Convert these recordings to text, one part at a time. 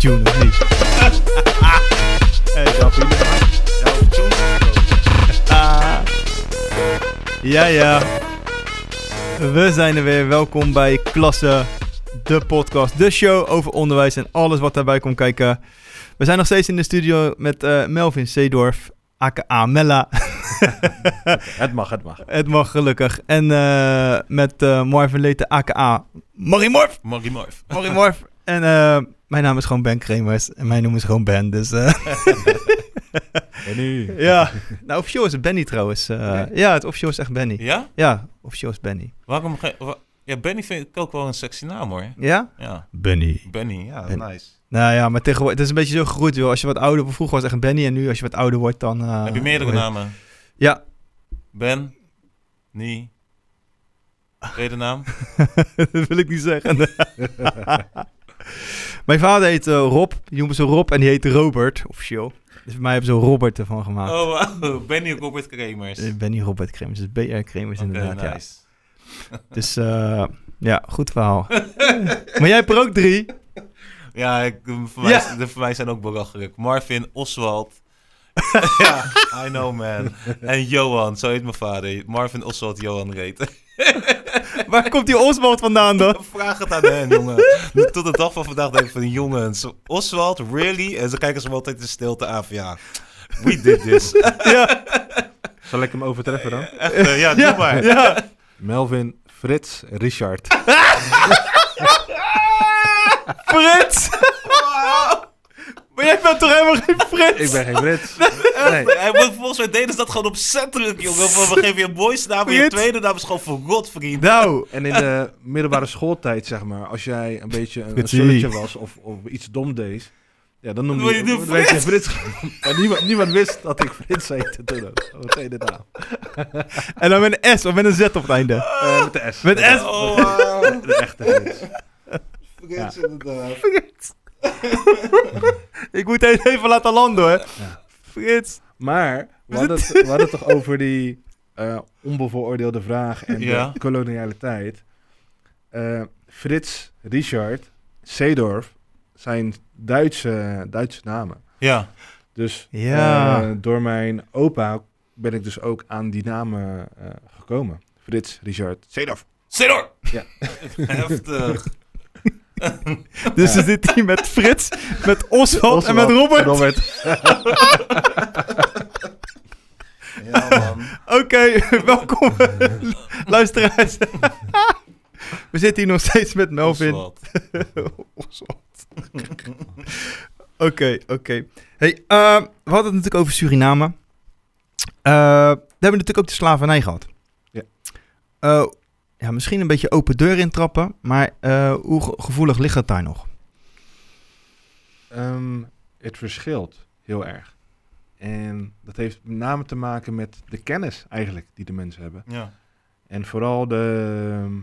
tune of niet? hey, dat vind Ah. Ja, ja. We zijn er weer. Welkom bij Klasse, de podcast, de show over onderwijs en alles wat daarbij komt kijken. We zijn nog steeds in de studio met eh, Melvin Seedorf, aka Mella. Het mag, het mag. Het mag gelukkig. En eh, met uh, Marvin Leten, aka Marie Morf. Marie Morf. Marie Morf. En eh, mijn naam is gewoon Ben Kremers. En mijn noem is gewoon Ben. Dus eh, Benny. ja. Nou, officieel is het Benny trouwens. Eh, Nee. Ja, het officieel is echt Benny. Ja? Ja, officieel is Benny. Waarom wa- Ja, Benny vind ik ook wel een sexy naam hoor. Ja? Ja, Benny. Benny, ja, Ben- nice. Nou ja, maar tegenwoordig, het is een beetje zo gegroeid, joh. Als je wat ouder, vroeger was het echt een Benny en nu als je wat ouder wordt, dan... eh, Heb je meerdere namen? Ja. Ben? Nie? Tweede naam? dat wil ik niet zeggen. Mijn vader heet eh, Rob, die noemen ze Rob en die heet Robert, officieel. Dus voor mij hebben ze Robert ervan gemaakt. Oh, wow. Benny Robert Kremers. Eh, Benny Robert Kremers, dus BR Kremers inderdaad, ja. nice. Dus eh, ja, goed verhaal. maar jij hebt er ook drie. Ja, ik, voor, mij, Ja. de, voor mij zijn ook belachelijk. Marvin, Oswald. ja, I know man. En Johan, zo heet mijn vader. Marvin, Oswald, Johan Reet. Waar komt die Oswald vandaan dan? Vraag het aan hen, jongen. Tot de dag van vandaag denk ik van, jongens, Oswald, really? En ze kijken ze me altijd in stilte aan van, ja, we did this. ja, Zal ik hem overtreffen dan? Echt, eh, ja, doe ja, maar. ja. Melvin, Frits, Richard. Frits! Maar jij bent toch helemaal geen Frits? Ik ben geen Frits. Nee. Hij moet, volgens mij deden ze dat gewoon opzettelijk, jongen. Van, we geven je een boys naam en je Frits. tweede naam is gewoon voor God, vriend. Nou, En in de middelbare schooltijd, zeg maar, als jij een beetje een, sulletje was of, of iets dom deed, ja, dan noemde je, je de dan werd je Frits. Maar niemand, niemand wist dat ik Frits heette toen ook. Oh, tweede naam. en dan met een S of met een Z op het einde. Eh, met de S. Met S? Oh, wow. De echte Frits. Frits, inderdaad. Ik moet het even laten landen. Ja. Frits. Maar we hadden, het, we hadden het toch over die eh, onbevooroordeelde vraag en Ja. de koloniale tijd. Eh, Frits, Richard, Seedorf zijn Duitse, Duitse namen. Ja, Dus Ja. eh, door mijn opa ben ik dus ook aan die namen eh, gekomen. Frits, Richard, Seedorf. Sedor! Ja. Heftig. Dus we zitten hier met Frits, met Oswald, en met Robert. Ja, man. Oké, welkom luisteraars. we zitten hier nog steeds met Melvin. Oswald. Oswald. Oké, oké. Hey, eh, we hadden het natuurlijk over Suriname. Eh, we hebben natuurlijk ook de slavernij gehad. Ja. Eh, ja, misschien een beetje open deur intrappen, maar eh, hoe ge- gevoelig ligt het daar nog? Ehm, het verschilt heel erg. En dat heeft met name te maken met de kennis eigenlijk die de mensen hebben. Ja. En vooral de, ehm,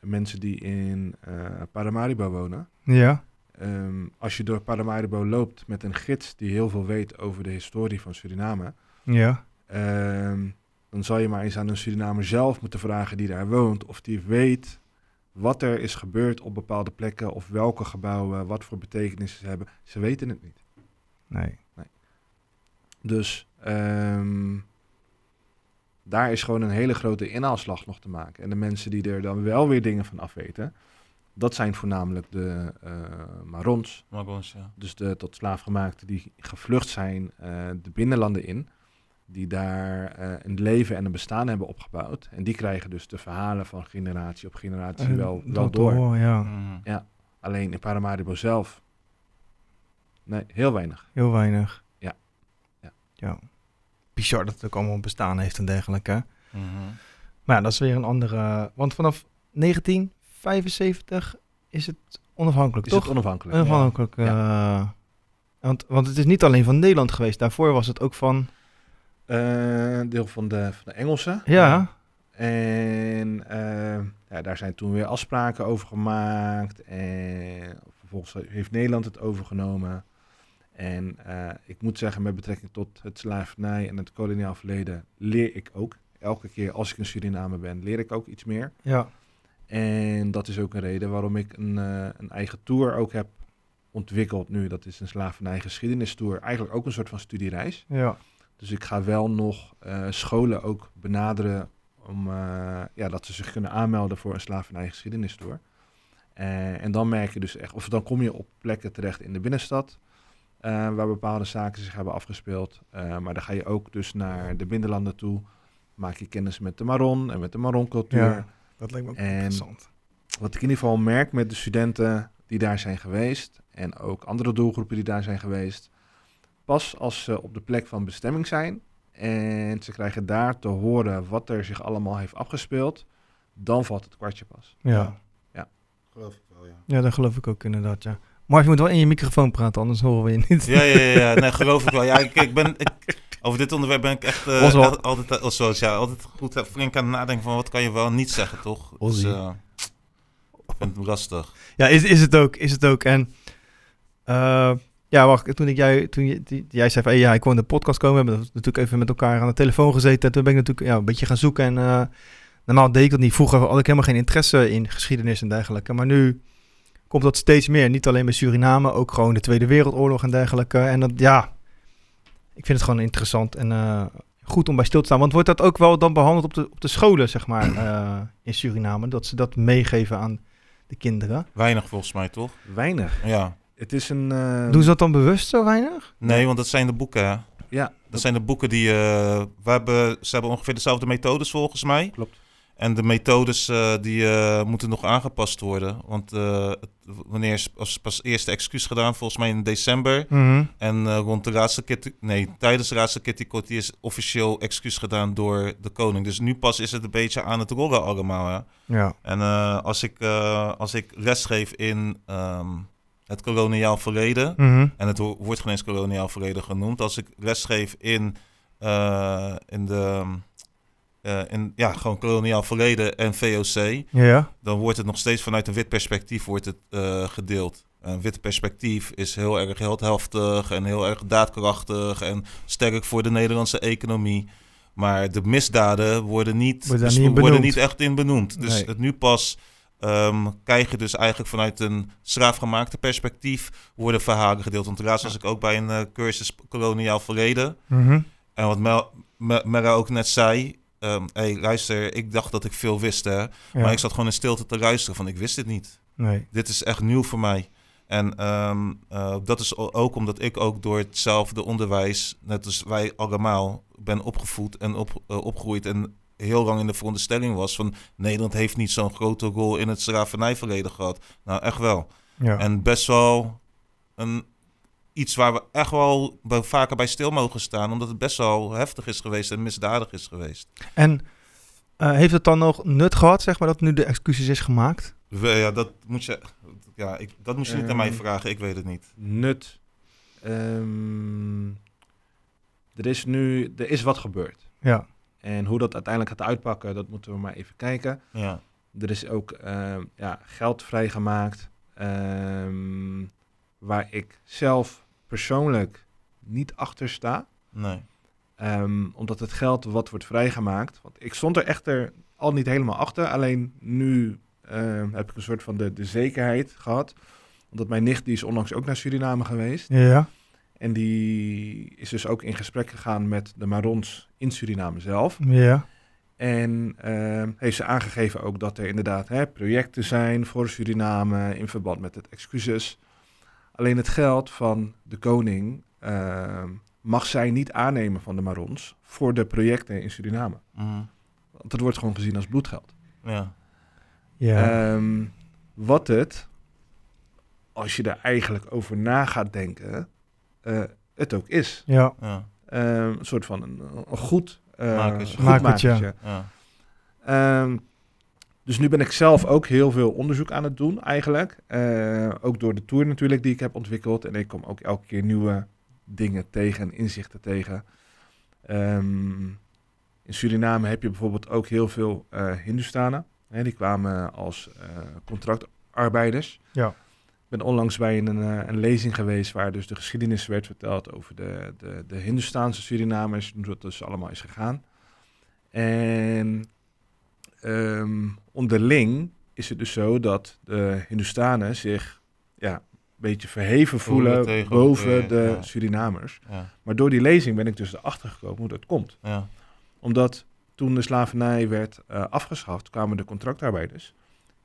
de mensen die in eh, Paramaribo wonen. Ja. Ehm, als je door Paramaribo loopt met een gids die heel veel weet over de historie van Suriname, Ja. ehm, dan zal je maar eens aan een Surinamer zelf moeten vragen die daar woont, of die weet wat er is gebeurd op bepaalde plekken, of welke gebouwen, wat voor betekenissen ze hebben. Ze weten het niet. Nee. Dus ehm, daar is gewoon een hele grote inhaalslag nog te maken. En de mensen die er dan wel weer dingen van afweten, dat zijn voornamelijk de eh Marons. Maar ons, ja. Dus de tot slaafgemaakten die gevlucht zijn eh, de binnenlanden in. Die daar eh, een leven en een bestaan hebben opgebouwd. En die krijgen dus de verhalen van generatie op generatie Eh, wel, door. ja. Mhm. Alleen in Paramaribo zelf, nee, heel weinig. Heel weinig. Ja. Ja. ja. Bizar dat het ook allemaal bestaan heeft en dergelijke. Mhm. Maar ja, dat is weer een andere... Want vanaf 1975 is het onafhankelijk, Is toch? het onafhankelijk? onafhankelijk. eh, want, want het is niet alleen van Nederland geweest. Daarvoor was het ook van... Eh, deel van de, van de Engelsen. Ja. En eh, ja, daar zijn toen weer afspraken over gemaakt. En vervolgens heeft Nederland het overgenomen. En eh, ik moet zeggen, met betrekking tot het slavernij en het koloniaal verleden, leer ik ook. Elke keer als ik in Suriname ben, leer ik ook iets meer. Ja. En dat is ook een reden waarom ik een, een eigen tour ook heb ontwikkeld nu. Dat is een slavernijgeschiedenistour. Eigenlijk ook een soort van studiereis. Ja. Dus ik ga wel nog eh, scholen ook benaderen om eh, ja, dat ze zich kunnen aanmelden voor een slavernijgeschiedenistour. Eh, en dan merk je dus echt, of dan kom je op plekken terecht in de binnenstad. waar bepaalde zaken zich hebben afgespeeld. Maar dan ga je ook dus naar de binnenlanden toe. Maak je kennis met de Maron en met de Maron-cultuur. Ja. Dat lijkt me ook En- interessant. Wat ik in ieder geval merk met de studenten die daar zijn geweest. En ook andere doelgroepen die daar zijn geweest. Pas als ze op de plek van bestemming zijn. En ze krijgen daar te horen wat er zich allemaal heeft afgespeeld. Dan valt het kwartje pas. Ja. Geloof ik wel, ja. ja, dat geloof ik ook inderdaad, ja. Maar je moet wel in je microfoon praten, anders horen we je niet. Ja, ja, ja, ja. Nee, geloof ik wel. Ja, ik, ik ben, ik, over dit onderwerp ben ik echt, eh, echt altijd, eh, Oswald, ja, altijd goed eh, flink aan het nadenken van wat kan je wel en niet zeggen, toch? Dus, eh, ik vind het lastig. Ja, is, is het ook, is het ook. En eh, ja, wacht, toen ik jij, toen je, die- jij zei van, hey, ja, ik wil in de podcast komen, we hebben natuurlijk even met elkaar aan de telefoon gezeten. En toen ben ik natuurlijk ja, een beetje gaan zoeken en eh, normaal deed ik dat niet. Vroeger had ik helemaal geen interesse in geschiedenis en dergelijke. Maar nu komt dat steeds meer. Niet alleen bij Suriname, ook gewoon de Tweede Wereldoorlog en dergelijke. En dat, ja, ik vind het gewoon interessant en eh, goed om bij stil te staan. Want wordt dat ook wel dan behandeld op de, op de scholen, zeg maar, eh, in Suriname? Dat ze dat meegeven aan de kinderen? Weinig volgens mij, toch? Weinig. Ja. Het is een... eh, Doen ze dat dan bewust zo weinig? Nee, want dat zijn de boeken, hè. Ja, Dat zijn de boeken die... eh, we hebben, ze hebben ongeveer dezelfde methodes volgens mij. Klopt. En de methodes eh, die eh, moeten nog aangepast worden. Want eh, het- wanneer is pas, pas eerste excuus gedaan? Volgens mij in december. En eh, rond de laatste Kitty, nee, tijdens de laatste Kitty Kotti is officieel excuus gedaan door de koning. Dus nu pas is het een beetje aan het rollen allemaal. Hè? Ja. En eh, als, ik, eh, als ik lesgeef in ehm, het koloniaal verleden, en het wo- wordt geen eens koloniaal verleden genoemd, als ik lesgeef in, eh, in de, eh, in, ja, gewoon koloniaal verleden en VOC, Ja. dan wordt het nog steeds vanuit een wit perspectief wordt het, eh, gedeeld. Een wit perspectief is heel erg heldhaftig en heel erg daadkrachtig en sterk voor de Nederlandse economie. Maar de misdaden worden niet, Worden dus niet worden niet echt in benoemd. Dus Nee. het nu pas ehm, krijg je dus eigenlijk vanuit een slaafgemaakte perspectief worden verhalen gedeeld. Want laatst was ik ook bij een eh, cursus koloniaal verleden. Mhm. En wat Mel, Mera ook net zei. ehm hey, luister, ik dacht dat ik veel wist, hè. Ja. Maar ik zat gewoon in stilte te luisteren van, ik wist dit niet. Nee. Dit is echt nieuw voor mij. En ehm, eh, dat is ook omdat ik ook door hetzelfde onderwijs, net als wij allemaal, ben opgevoed en op, eh, opgegroeid en heel lang in de veronderstelling was van Nederland heeft niet zo'n grote rol in het slavernijverleden gehad. Nou, echt wel. Ja. En best wel een, iets waar we echt wel bij- vaker bij stil mogen staan, omdat het best wel heftig is geweest en misdadig is geweest. En eh, heeft het dan nog nut gehad, zeg maar, dat nu de excuses is gemaakt? We- ja, dat moet je, ja, ik, dat moet je niet aan mij Ehm, vragen, ik weet het niet. nut. Ehm, er is nu er is wat gebeurd. Ja. En hoe dat uiteindelijk gaat uitpakken, dat moeten we maar even kijken. Ja. Er is ook ehm, ja, geld vrijgemaakt. ehm, waar ik zelf persoonlijk niet achter sta. Nee. Ehm, omdat het geld wat wordt vrijgemaakt. Want ik stond er echter al niet helemaal achter. Alleen nu ehm, heb ik een soort van de, de zekerheid gehad. Omdat mijn nicht die is onlangs ook naar Suriname geweest. Ja. En die is dus ook in gesprek gegaan met de Marons in Suriname zelf. Ja. En ehm, heeft ze aangegeven ook dat er inderdaad hè, projecten zijn voor Suriname in verband met het excuses. Alleen het geld van de koning ehm, mag zij niet aannemen van de Marons voor de projecten in Suriname. Mhm. Want dat wordt gewoon gezien als bloedgeld. Ja. Ja. Ehm, wat het, als je er eigenlijk over na gaat denken, eh, het ook is. ja. Ja. Ehm, een soort van een, een goed, eh Makertje. goed Makertje. makertje. Ja. Ehm, dus nu ben ik zelf ook heel veel onderzoek aan het doen, eigenlijk. Eh, ook door de tour natuurlijk die ik heb ontwikkeld. En ik kom ook elke keer nieuwe dingen tegen en inzichten tegen. Ehm, in Suriname heb je bijvoorbeeld ook heel veel eh Hindustanen. Hè, die kwamen als eh, contractarbeiders. Ja. Ik ben onlangs bij een, eh, een lezing geweest waar dus de geschiedenis werd verteld over de, de, de Hindustaanse Surinamers, hoe dat dus allemaal is gegaan. En ehm, onderling is het dus zo dat de Hindustanen zich ja, beetje verheven Voelen voelen tegen boven de ja. Surinamers. Ja, Maar door die lezing ben ik dus erachter gekomen hoe dat komt. ja, Omdat toen de slavernij werd eh, afgeschaft, kwamen de contractarbeiders.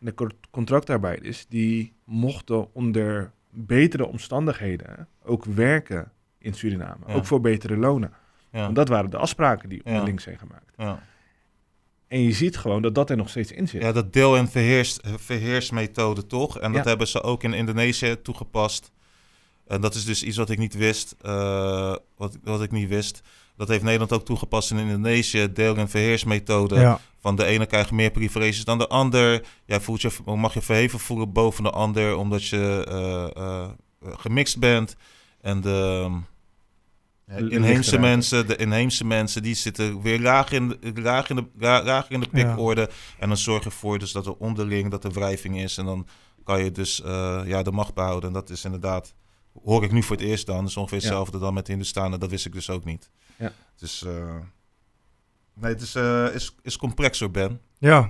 En de co- contractarbeiders die mochten onder betere omstandigheden ook werken in Suriname. Ja. Ook voor betere lonen. ja, Want dat waren de afspraken die Ja. onderling zijn gemaakt. ja. En je ziet gewoon dat dat er nog steeds in zit. Ja, dat deel- en verheers, verheersmethode toch? En dat hebben ze ook in Indonesië toegepast. En dat is dus iets wat ik niet wist. eh, wat, wat ik niet wist. Dat heeft Nederland ook toegepast in Indonesië. Deel- en verheersmethode. Ja. Van de ene krijgt meer privileges dan de ander. Jij voelt je, mag je verheven voelen boven de ander. Omdat je eh, eh, gemixt bent. En de ja, inheemse mensen, de inheemse mensen, die zitten weer laag in, de- laag in de, la- laag in de pikorde. En dan zorg je ervoor dus dat er onderling dat er wrijving is. En dan kan je dus eh, ja, de macht behouden. En dat is inderdaad, hoor ik nu voor het eerst dan. Is ongeveer Ja. hetzelfde dan met de Hindustanen. Dat wist ik dus ook niet. Ja. Dus eh, nee, het is, eh, is, is complexer, Ben. ja,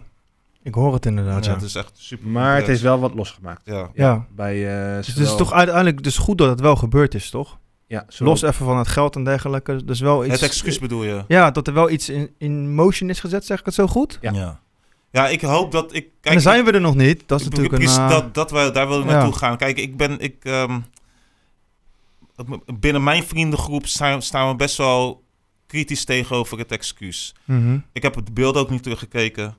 ik hoor het inderdaad. Ja, Ja. het is echt super Maar het is wel wat losgemaakt. Ja, Ja. Bij, eh, Dus het is toch uiteindelijk dus goed dat het wel gebeurd is, toch? ja, zowel- Los even van het geld en dergelijke. Dus wel iets. het excuus bedoel je? Ja, dat er wel iets in, in motion is gezet, zeg ik het zo goed? Ja. ja. Ja, ik hoop dat ik... en Kijk, dan zijn we er nog niet. Dat is ik- natuurlijk een... precies, dat, dat we, daar wil ik ja. naartoe gaan. Kijk, ik ben... Ik, ehm, binnen mijn vriendengroep staan, staan we best wel kritisch tegenover het excuus. mhm. Ik heb het beeld ook niet teruggekeken.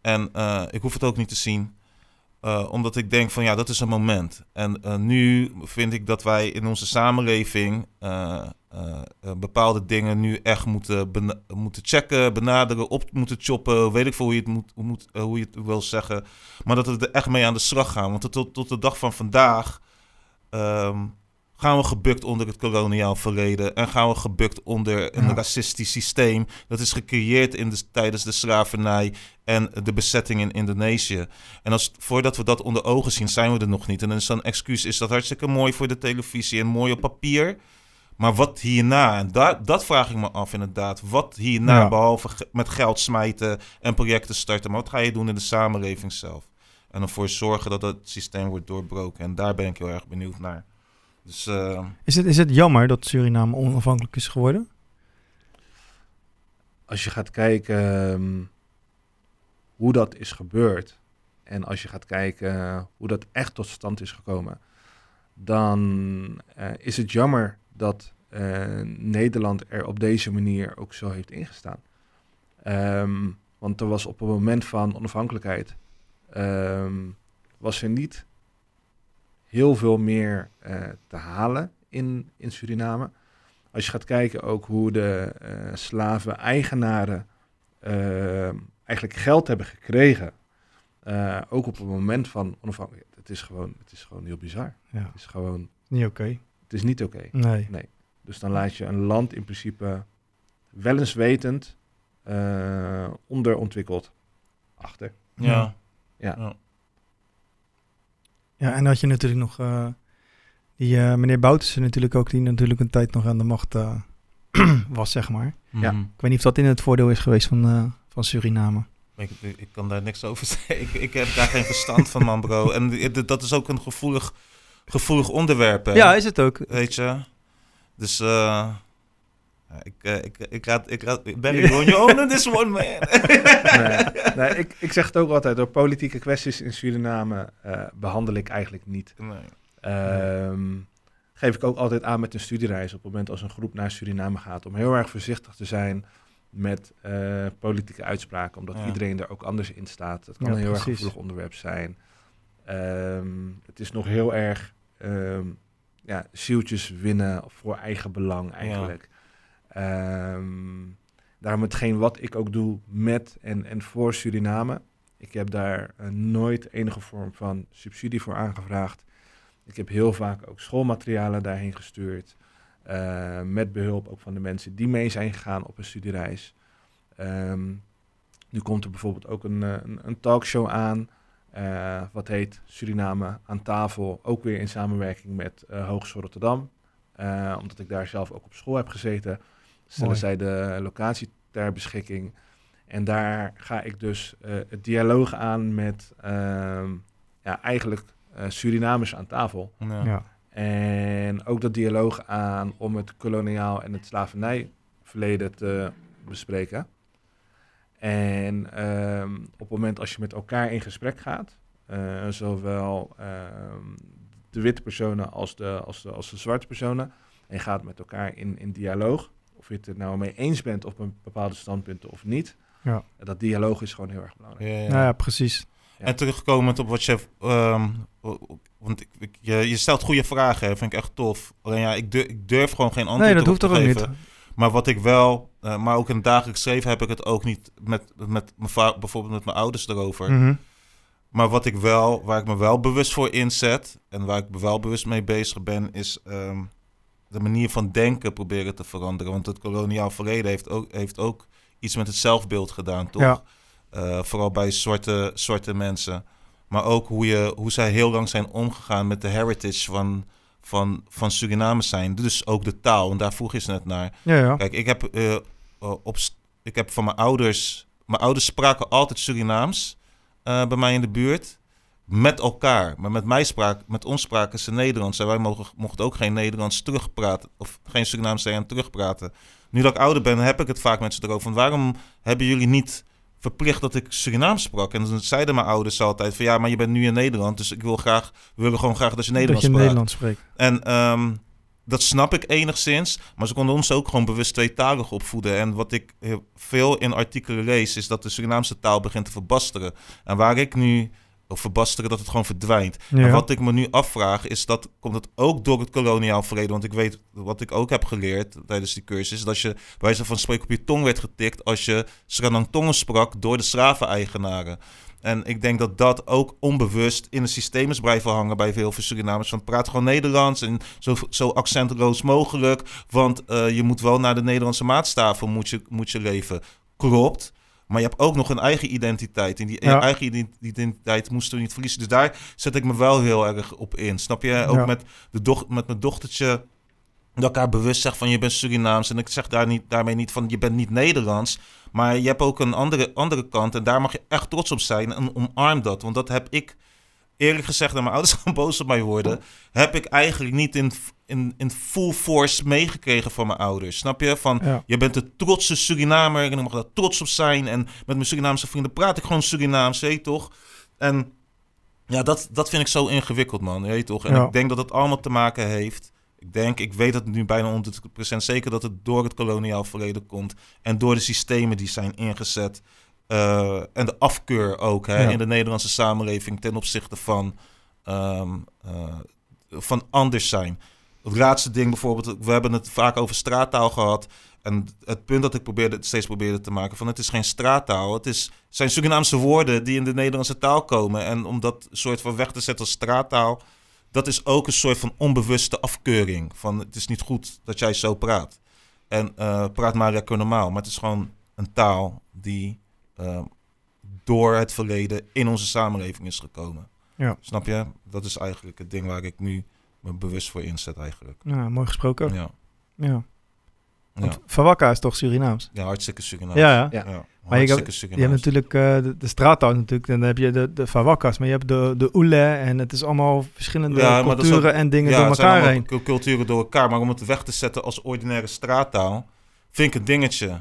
En eh, ik hoef het ook niet te zien. Eh, omdat ik denk van ja, dat is een moment. En eh, nu vind ik dat wij in onze samenleving bepaalde dingen nu echt moeten, moeten checken, benaderen, op moeten choppen. Weet ik veel hoe je het, moet, hoe moet, hoe je het wil zeggen. Maar dat we er echt mee aan de slag gaan. Want tot, tot de dag van vandaag ehm, gaan we gebukt onder het koloniaal verleden. En gaan we gebukt onder een Ja. racistisch systeem. Dat is gecreëerd in de, tijdens de slavernij en de bezetting in Indonesië. En als, voordat we dat onder ogen zien, zijn we er nog niet. En dan is dan excuus, is dat hartstikke mooi voor de televisie en mooi op papier. Maar wat hierna? En dat vraag ik me af inderdaad. Wat hierna, Ja. behalve met geld smijten en projecten starten. Maar wat ga je doen in de samenleving zelf? En ervoor zorgen dat het systeem wordt doorbroken. En daar ben ik heel erg benieuwd naar. Dus eh, is, het, is het jammer dat Suriname onafhankelijk is geworden? als je gaat kijken ehm, hoe dat is gebeurd en als je gaat kijken hoe dat echt tot stand is gekomen, dan eh, is het jammer dat eh, Nederland er op deze manier ook zo heeft ingestaan. Ehm, want er was op het moment van onafhankelijkheid ehm, was er niet heel veel meer eh, te halen in, in Suriname. Als je gaat kijken ook hoe de eh, slaven-eigenaren eh, eigenlijk geld hebben gekregen, eh, ook op het moment van onafhankelijkheid. Het is gewoon, het is gewoon heel bizar. Ja, Het is gewoon, niet oké. het is niet oké. Nee. Dus dan laat je een land in principe wetend eh onderontwikkeld achter. ja. Ja. Ja. Ja, en dan had je natuurlijk nog eh, die eh, meneer Boutersen natuurlijk ook, die natuurlijk een tijd nog aan de macht eh, was, zeg maar. Ja. Mhm. Ik weet niet of dat in het voordeel is geweest van, eh, van Suriname. Ik, ik, ik kan daar niks over zeggen. Ik, ik heb daar geen verstand van, man, bro. En dat is ook een gevoelig, gevoelig onderwerp, hè. Ja, is het ook. Weet je? Dus, eh... ik, eh, ik, ik raad... Ik raad ik ben ik on your own in this one, man. nee, nee, ik, ik zeg het ook altijd, door politieke kwesties in Suriname eh, behandel ik eigenlijk niet. Nee. Ehm, geef ik ook altijd aan met een studiereis op het moment als een groep naar Suriname gaat. Om heel erg voorzichtig te zijn met eh, politieke uitspraken, omdat Ja. iedereen er ook anders in staat. Het kan Ja, een heel erg gevoelig onderwerp zijn. Ehm, het is nog heel erg ehm, ja, zieltjes winnen voor eigen belang eigenlijk. Ehm, daarom hetgeen wat ik ook doe met en, en voor Suriname. Ik heb daar eh, nooit enige vorm van subsidie voor aangevraagd. Ik heb heel vaak ook schoolmaterialen daarheen gestuurd. eh, met behulp ook van de mensen die mee zijn gegaan op een studiereis. Ehm, nu komt er bijvoorbeeld ook een, eh, een, een talkshow aan. wat heet Suriname aan tafel. Ook weer in samenwerking met Hogeschool Rotterdam. Omdat ik daar zelf ook op school heb gezeten. Stellen Mooi. zij de locatie ter beschikking. En daar ga ik dus eh, het dialoog aan met ehm, ja, eigenlijk eh, Surinamers aan tafel. Ja. Ja. En ook dat dialoog aan om het koloniaal en het slavernijverleden te bespreken. En ehm, op het moment als je met elkaar in gesprek gaat, eh, zowel ehm, de witte personen als de, als, de, als de zwarte personen, en gaat met elkaar in, in dialoog, of je het er nou mee eens bent op een bepaalde standpunten of niet, Ja. dat dialoog is gewoon heel erg belangrijk. Ja, ja. Nou ja, precies. Ja. En terugkomend op wat je... ehm, want ik, ik- je, je stelt goede vragen, hè, vind ik echt tof. Alleen ja, ik durf, ik durf gewoon geen antwoord Nee, dat hoeft te toch ook geven. niet. Maar wat ik wel, eh, maar ook in het dagelijks leven heb ik het ook niet met, met mijn va- bijvoorbeeld met mijn ouders erover. Mhm. Maar wat ik wel, waar ik me wel bewust voor inzet en waar ik me wel bewust mee bezig ben, is ehm, de manier van denken proberen te veranderen. Want het koloniaal verleden heeft ook, heeft ook iets met het zelfbeeld gedaan, toch? Ja. Eh, vooral bij zwarte, zwarte mensen. Maar ook hoe, je, hoe zij heel lang zijn omgegaan met de heritage van, van, van Surinamers zijn. Dus ook de taal, en daar vroeg je ze net naar. Ja, ja. Kijk, ik heb, eh, eh, op, ik heb van mijn ouders... Mijn ouders spraken altijd Surinaams bij mij in de buurt. Met elkaar. Maar met mij spraak, met ons spraken ze Nederlands. En wij mogen, mochten ook geen Nederlands terugpraten. Of geen Surinaams tegen terugpraten. Nu dat ik ouder ben, heb ik het vaak met ze erover. Van waarom hebben jullie niet verplicht dat ik Surinaams sprak? En dan zeiden mijn ouders altijd van... Ja, maar je bent nu in Nederland. Dus ik wil graag... We willen gewoon graag dat je dat Nederlands je praat. Nederlands spreekt. En ehm, dat snap ik enigszins. Maar ze konden ons ook gewoon bewust tweetalig opvoeden. En wat ik veel in artikelen lees, is dat de Surinaamse taal begint te verbasteren. En waar ik nu, of verbasteren, dat het gewoon verdwijnt. Ja. En wat ik me nu afvraag, is dat komt het ook door het koloniaal verleden. Want ik weet, wat ik ook heb geleerd tijdens die cursus, dat je bij wijze van spreken op je tong werd getikt als je Sranang sprak door de slaveneigenaren. En ik denk dat dat ook onbewust in het systeem is blijven hangen bij veel Surinamers. Van praat gewoon Nederlands en zo, zo accentloos mogelijk. Want eh, je moet wel naar de Nederlandse maatstaven moet je, moet je leven. Klopt. Maar je hebt ook nog een eigen identiteit. En die Ja. eigen ident- identiteit moesten we niet verliezen. Dus daar zet ik me wel heel erg op in. Snap je? Ook Ja. met, de doch met mijn dochtertje. Dat elkaar bewust zegt van je bent Surinaams. En ik zeg daar niet, daarmee niet van je bent niet Nederlands. Maar je hebt ook een andere, andere kant. En daar mag je echt trots op zijn. En omarm dat. Want dat heb ik, eerlijk gezegd, en mijn ouders gaan boos op mij worden. Heb ik eigenlijk niet in, in, in full force meegekregen van mijn ouders. Snap je? Van Ja. je bent de trotse Surinamer. En ik mag daar trots op zijn. En met mijn Surinaamse vrienden praat ik gewoon Surinaams. Weet je toch? En ja, dat, dat vind ik zo ingewikkeld, man. Weet je toch? En Ja. ik denk dat het allemaal te maken heeft. Ik denk, ik weet het nu bijna 100% zeker dat het door het koloniaal verleden komt. En door de systemen die zijn ingezet. eh, en de afkeur ook hè, Ja. in de Nederlandse samenleving ten opzichte van, ehm, eh, van anders zijn. Het laatste ding bijvoorbeeld, we hebben het vaak over straattaal gehad. En het punt dat ik probeerde, steeds probeerde te maken van het is geen straattaal. Het is, zijn Surinaamse woorden die in de Nederlandse taal komen. En om dat soort van weg te zetten als straattaal, dat is ook een soort van onbewuste afkeuring. Van het is niet goed dat jij zo praat. En eh, praat maar lekker normaal. Maar het is gewoon een taal die eh, door het verleden in onze samenleving is gekomen. Ja. Snap je? Dat is eigenlijk het ding waar ik nu me bewust voor inzet eigenlijk. Ja, mooi gesproken. Ja, Ja. ja. Want Fawakka is toch Surinaams? ja hartstikke Surinaams. Ja, ja. Ja. ja Maar je, hartstikke hebt, je Surinaams. hebt natuurlijk eh, de, de straattaal natuurlijk. Dan heb je de, de Fawakkas, maar je hebt de, de Oele. En het is allemaal verschillende Ja, culturen ook- en dingen ja, door elkaar heen. cu- culturen door elkaar. Maar om het weg te zetten als ordinaire straattaal, vind ik een dingetje.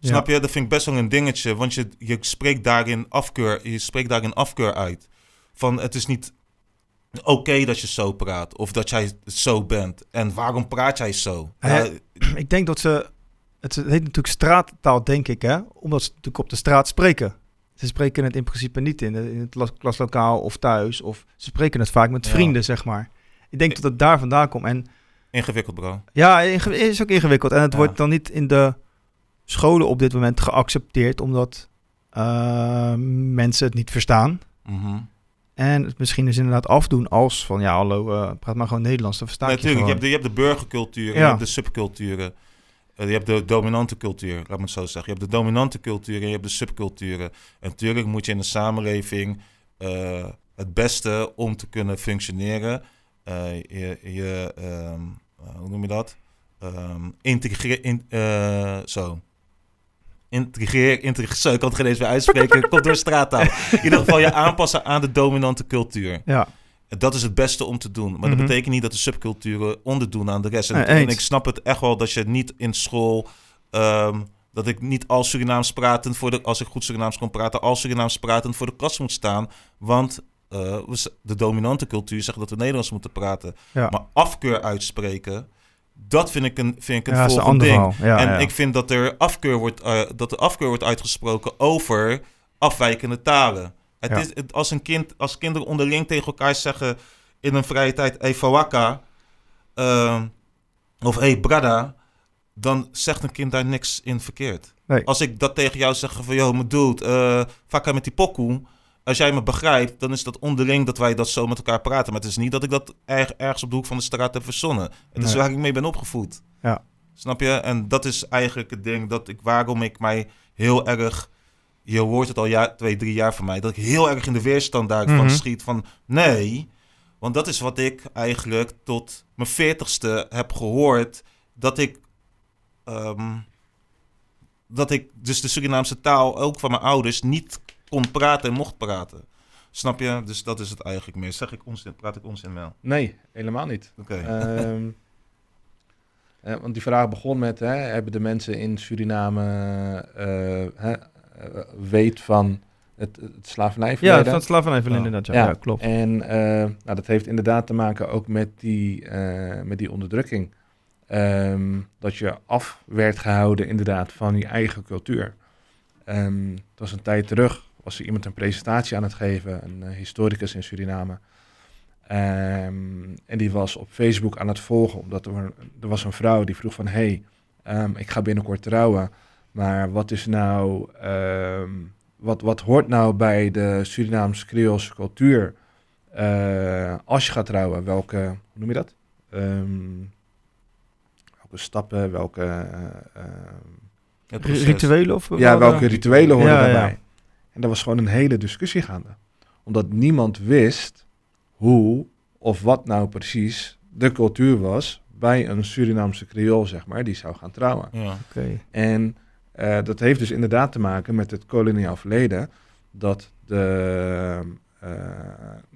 Snap je? Dat vind ik best wel een dingetje. Want je, je spreekt daarin afkeur, je spreekt daarin afkeur uit. Van het is niet oké dat je zo praat. Of dat jij zo bent. En waarom praat jij zo? Ja, Ik denk dat ze... Het heet natuurlijk straattaal, denk ik, hè? Omdat ze natuurlijk op de straat spreken. Ze spreken het in principe niet in, in het las- klaslokaal of thuis. Of ze spreken het vaak met Ja. vrienden, zeg maar. Ik denk dat het daar vandaan komt. En ingewikkeld, bro. ja, is ook ingewikkeld. En het Ja. wordt dan niet in de scholen op dit moment geaccepteerd, omdat eh, mensen het niet verstaan. Mhm. En het misschien is inderdaad afdoen als van ja, hallo, eh, praat maar gewoon Nederlands, dan versta ik je Natuurlijk, je, hebt de, je hebt de burgercultuur en Ja. je hebt de subculturen. Eh, je hebt de dominante cultuur, laat me het zo zeggen. Je hebt de dominante cultuur en je hebt de subculturen. En natuurlijk moet je in de samenleving eh, het beste om te kunnen functioneren. je, je ehm, eh, hoe noem je dat? Ehm integreer, in, zo. Integreer, integreer, ik kan het geen eens meer uitspreken. Komt door straattaal. In ieder geval je aanpassen aan de dominante cultuur. Ja, Dat is het beste om te doen. Maar Mhm. dat betekent niet dat de subculturen onderdoen aan de rest. En, ik snap het echt wel dat je niet in school... ehm, dat ik niet als Surinaams pratend voor de... Als ik goed Surinaams kon praten, als Surinaams pratend voor de klas moet staan. Want z- de dominante cultuur zegt dat we Nederlands moeten praten. Ja. Maar afkeur uitspreken, dat vind ik een, vind ik een Ja, een ding. Ja, en ja. ik vind dat er afkeur wordt, eh, dat er afkeur wordt uitgesproken over afwijkende talen. Het is, het, als, een kind, als kinderen onderling tegen elkaar zeggen in een vrije tijd, hey fawaka, ehm, of hey brada, dan zegt een kind daar niks in verkeerd. Nee. Als ik dat tegen jou zeg van, yo, mijn dude, eh vakka met die pokoe, als jij me begrijpt, dan is dat onderling dat wij dat zo met elkaar praten. Maar het is niet dat ik dat erg, ergens op de hoek van de straat heb verzonnen. Het is waar ik mee ben opgevoed. Ja. Snap je? En dat is eigenlijk het ding dat ik, waarom ik mij heel erg, je hoort het al ja, twee, drie jaar van mij, dat ik heel erg in de weerstand daarvan Mhm. schiet van nee. Want dat is wat ik eigenlijk tot mijn veertigste heb gehoord, dat ik, ehm, dat ik dus de Surinaamse taal ook van mijn ouders niet kon praten en mocht praten. Snap je? Dus dat is het eigenlijk meer. Zeg ik onzin, praat ik onzin wel? Nee, helemaal niet. Oké. Ehm, eh, want die vraag begon met, hè, hebben de mensen in Suriname eh, hè, eh, weet van het, het Ja, slavernijverleden? van slavernijverleden Ja. inderdaad. Ja, ja, klopt. En eh, nou, dat heeft inderdaad te maken ook met die, eh, met die onderdrukking. Ehm, dat je af werd gehouden inderdaad van je eigen cultuur. Ehm het was een tijd terug, was er iemand een presentatie aan het geven, een eh, historicus in Suriname. Ehm, en die was op Facebook aan het volgen, omdat er, er was een vrouw die vroeg van... hey, ehm, ik ga binnenkort trouwen, maar wat is nou... ehm, wat, wat hoort nou bij de Surinaamse Creoolse cultuur eh, als je gaat trouwen? Welke, hoe noem je dat? Ehm, welke stappen, welke... proces. Rituelen of ja, welke rituelen horen Ja, ja. En daar was gewoon een hele discussie gaande. Omdat niemand wist hoe of wat nou precies de cultuur was bij een Surinaamse Creool, zeg maar, die zou gaan trouwen. Ja. Oké. En eh, dat heeft dus inderdaad te maken met het koloniaal verleden. Dat de, eh,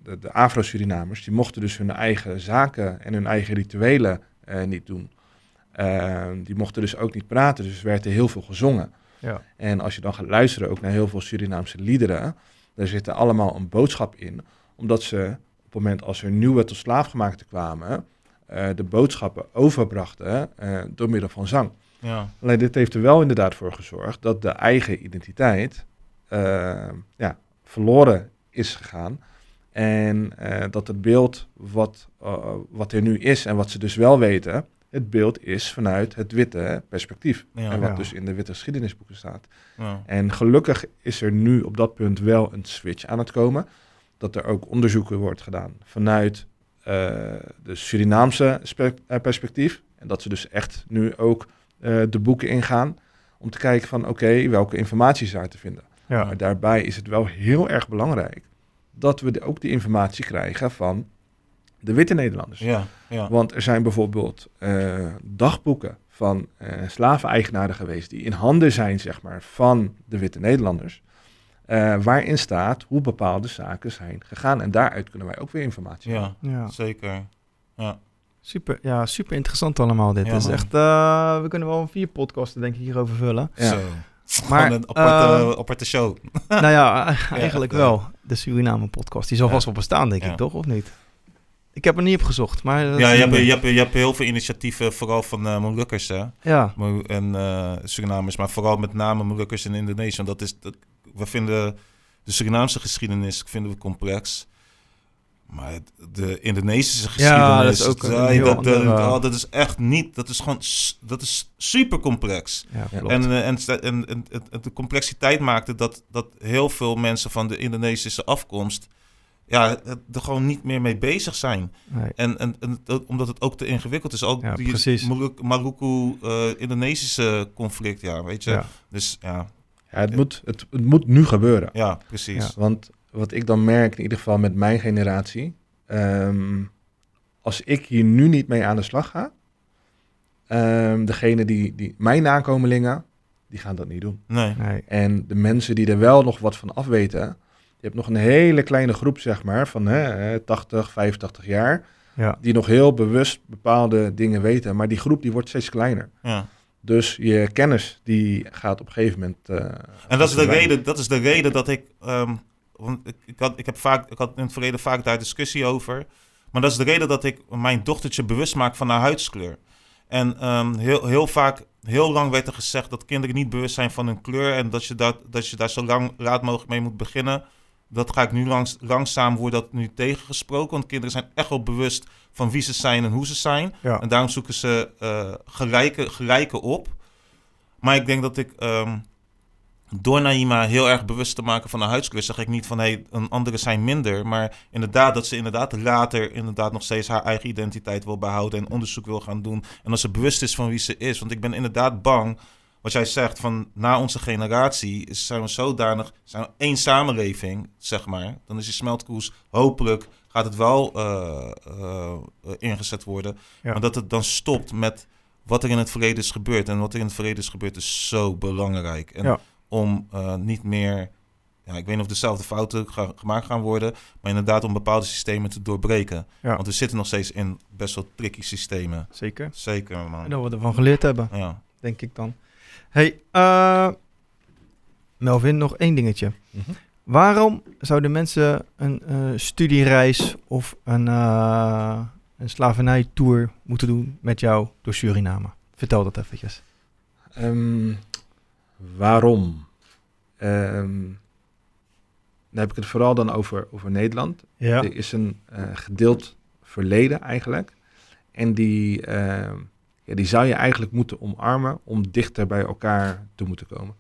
de, de Afro-Surinamers, die mochten dus hun eigen zaken en hun eigen rituelen eh, niet doen. Eh, die mochten dus ook niet praten, dus er werd er heel veel gezongen. Ja. En als je dan gaat luisteren ook naar heel veel Surinaamse liederen, daar zit er allemaal een boodschap in. Omdat ze op het moment als er nieuwe tot slaafgemaakten kwamen, eh, de boodschappen overbrachten eh, door middel van zang. Ja. Alleen dit heeft er wel inderdaad voor gezorgd dat de eigen identiteit eh, ja, verloren is gegaan. En dat het beeld wat, wat er nu is en wat ze dus wel weten, het beeld is vanuit het witte perspectief. Ja. en wat Ja. dus in de witte geschiedenisboeken staat. Ja. En gelukkig is er nu op dat punt wel een switch aan het komen. Dat er ook onderzoeken wordt gedaan vanuit eh, de Surinaamse spe- eh, perspectief. En dat ze dus echt nu ook eh, de boeken ingaan om te kijken van oké, welke informatie is daar te vinden. Ja. Maar daarbij is het wel heel erg belangrijk dat we de- ook die informatie krijgen van de witte Nederlanders. Ja. Ja. Want er zijn bijvoorbeeld eh, dagboeken van eh slaveneigenaren geweest die in handen zijn, zeg maar, van de witte Nederlanders. eh, waarin staat hoe bepaalde zaken zijn gegaan. En daaruit kunnen wij ook weer informatie. Ja. Ja. Zeker. Ja. Super, ja, super interessant allemaal dit. Ja, is echt, eh, we kunnen wel vier podcasten denk ik hierover vullen. Ja. Zo. Maar, Gewoon een aparte, eh, aparte show. nou ja, eigenlijk Ja. wel. De Suriname podcast. Die zal Ja. vast wel bestaan denk Ja. ik, toch? Of niet? Ik heb er niet op gezocht, maar... dat Ja, je hebt, je, hebt, je hebt heel veel initiatieven, vooral van eh Molukkers hè? Ja, en eh Surinamers, maar vooral met name Molukkers en Indonesië. Want dat is, dat, we vinden de Surinaamse geschiedenis vinden we complex. Maar de Indonesische geschiedenis, dat is ook een ja, dat, andere- oh, dat is echt niet, dat is gewoon, dat is super complex. ja, Ja. eh, en, en, en de complexiteit maakte dat, dat heel veel mensen van de Indonesische afkomst ja, het- er gewoon niet meer mee bezig zijn. Nee. En, en, omdat het ook te ingewikkeld is. Ook Ja, die precies. Maluku- Maluku-Indonesische conflict, ja, weet je. Ja. Dus ja, Ja, het, moet, het, het moet nu gebeuren. ja precies. Ja. Want wat ik dan merk, in ieder geval met mijn generatie, ehm, als ik hier nu niet mee aan de slag ga, ehm degene die, die, mijn nakomelingen, die gaan dat niet doen. Nee, Nee. En de mensen die er wel nog wat van afweten, Je hebt nog een hele kleine groep, zeg maar, van hè, 80, 85 jaar. Ja. Die nog heel bewust bepaalde dingen weten. Maar die groep die wordt steeds kleiner. Ja. Dus je kennis die gaat op een gegeven moment. eh, En dat is, de reden, dat is de reden dat ik. ehm, want ik, ik, had, ik, heb vaak, ik had in het verleden vaak daar discussie over. Maar dat is de reden dat ik mijn dochtertje bewust maak van haar huidskleur. En ehm, heel, heel vaak, heel lang werd er gezegd dat kinderen niet bewust zijn van hun kleur. En dat je, dat, dat je daar zo lang laat mogelijk mee moet beginnen. Dat ga ik nu langs, langzaam wordt dat nu tegengesproken. Want kinderen zijn echt wel bewust van wie ze zijn en hoe ze zijn. Ja. En daarom zoeken ze eh, gelijke, gelijke op. Maar ik denk dat ik ehm, door Naima heel erg bewust te maken van de huidskleur, zeg ik niet van hey, een andere zijn minder. Maar inderdaad, dat ze inderdaad later inderdaad nog steeds haar eigen identiteit wil behouden en onderzoek wil gaan doen. En als ze bewust is van wie ze is. Want ik ben inderdaad bang, wat jij zegt, van na onze generatie zijn we zodanig, zijn we één samenleving, zeg maar. Dan is die smeltkoers hopelijk gaat het wel eh, eh, ingezet worden. Ja. Maar dat het dan stopt met wat er in het verleden is gebeurd. En wat er in het verleden is gebeurd is zo belangrijk. En Ja. om eh, niet meer, ja, ik weet niet of dezelfde fouten ga- gemaakt gaan worden, maar inderdaad om bepaalde systemen te doorbreken. Ja. Want we zitten nog steeds in best wel tricky systemen. Zeker. Zeker, En man. dat we ervan geleerd hebben, Ja. denk ik dan. Hey, eh, Melvin, nog één dingetje. Mhm. Waarom zouden mensen een eh, studiereis of een, uh, een slavernijtour moeten doen met jou door Suriname? Vertel dat eventjes. Ehm, waarom? Ehm, dan heb ik het vooral dan over, over Nederland. Ja. Er is een gedeeld verleden eigenlijk. En die, ehm, ja, die zou je eigenlijk moeten omarmen om dichter bij elkaar te moeten komen.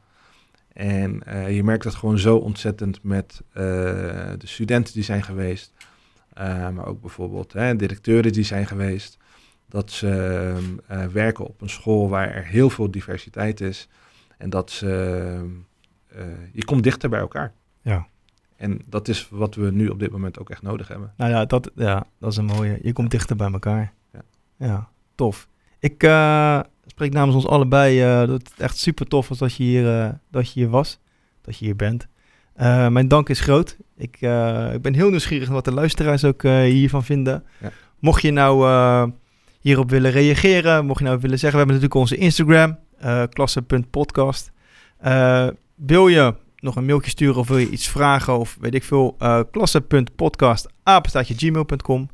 En eh, je merkt dat gewoon zo ontzettend met eh, de studenten die zijn geweest. eh, maar ook bijvoorbeeld hè, directeuren die zijn geweest. Dat ze werken op een school waar er heel veel diversiteit is. En dat ze, je komt dichter bij elkaar. Ja. En dat is wat we nu op dit moment ook echt nodig hebben. Nou ja, dat, ja, dat is een mooie. Je komt dichter bij elkaar. Ja. Ja, tof. Ik eh, spreek namens ons allebei eh, dat het echt super tof was dat je hier, eh, dat je hier was. Dat je hier bent. Mijn dank is groot. Ik, ik ben heel nieuwsgierig wat de luisteraars ook hiervan vinden. Ja. Mocht je nou hierop willen reageren, mocht je nou willen zeggen, we hebben natuurlijk onze Instagram, klasse.podcast. Wil je nog een mailtje sturen of wil je iets vragen of weet ik veel, klasse.podcast, apenstaatje gmail.com.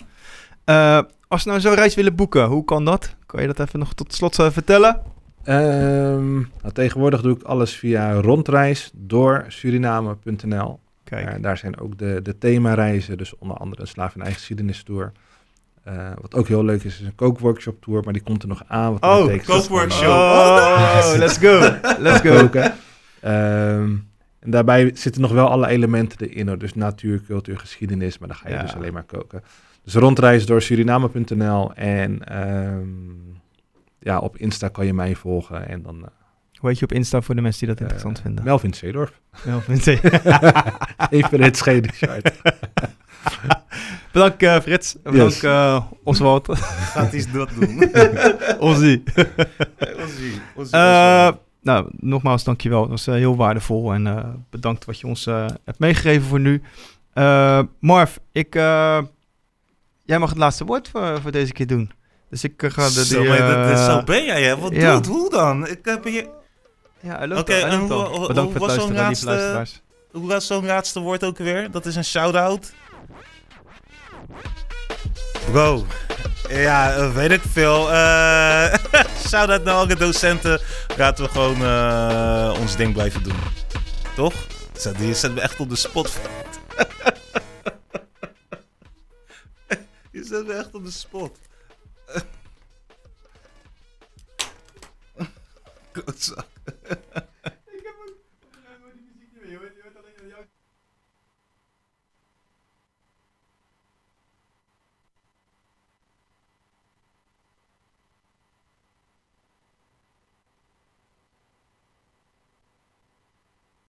Als we nou zo'n reis willen boeken, hoe kan dat? Kan je dat even nog tot slot eh, vertellen? Ehm, nou, tegenwoordig doe ik alles via rondreis door Suriname.nl. Kijk, Ja, daar zijn ook de, de themareizen, dus onder andere een slavernijgeschiedenis-tour. Eh, wat ook heel leuk is, is een kookworkshop tour, maar die komt er nog aan. Wat Oh, betekent dat gewoon, kookworkshop. Oh, nice. let's go. Let's go. koken. Ehm, en daarbij zitten nog wel alle elementen erin, hoor. dus natuur, cultuur, geschiedenis, maar dan ga je Ja. dus alleen maar koken. Dus rondreis door Suriname.nl en ehm, ja, op Insta kan je mij volgen en dan... eh, Hoe heet je op Insta voor de mensen die dat interessant eh, vinden? Melvin Zeedorf. Melvin T. Even het schedelchart. Bedankt eh, Frits. Bedankt Yes. eh, Oswald. Gaat iets dat doen. Ozzy. Ozzy, Ozzy, Eh, nou, nogmaals dankjewel. Dat was heel waardevol. En eh, bedankt wat je ons hebt meegegeven voor nu. Eh, Marv, ik, eh, jij mag het laatste woord voor, voor deze keer doen. Dus ik eh, ga de... Zo, die, dat eh, zo ben jij, hè? Wat ja. doet hoe dan? Ik heb hier... Ja, hij loopt Oké, al, hij en loopt hoe- al. hoe- Bedankt hoe voor het luisteren, laatste- luisteraars. Hoe was zo'n laatste woord ook weer? Dat is een shout-out. Bro. Ja, eh, weet ik veel. Eh shout-out naar alle docenten. Laten we gewoon eh, ons ding blijven doen. Toch? Je zet me echt op de spot. Zet me echt op de spot. Klootzak.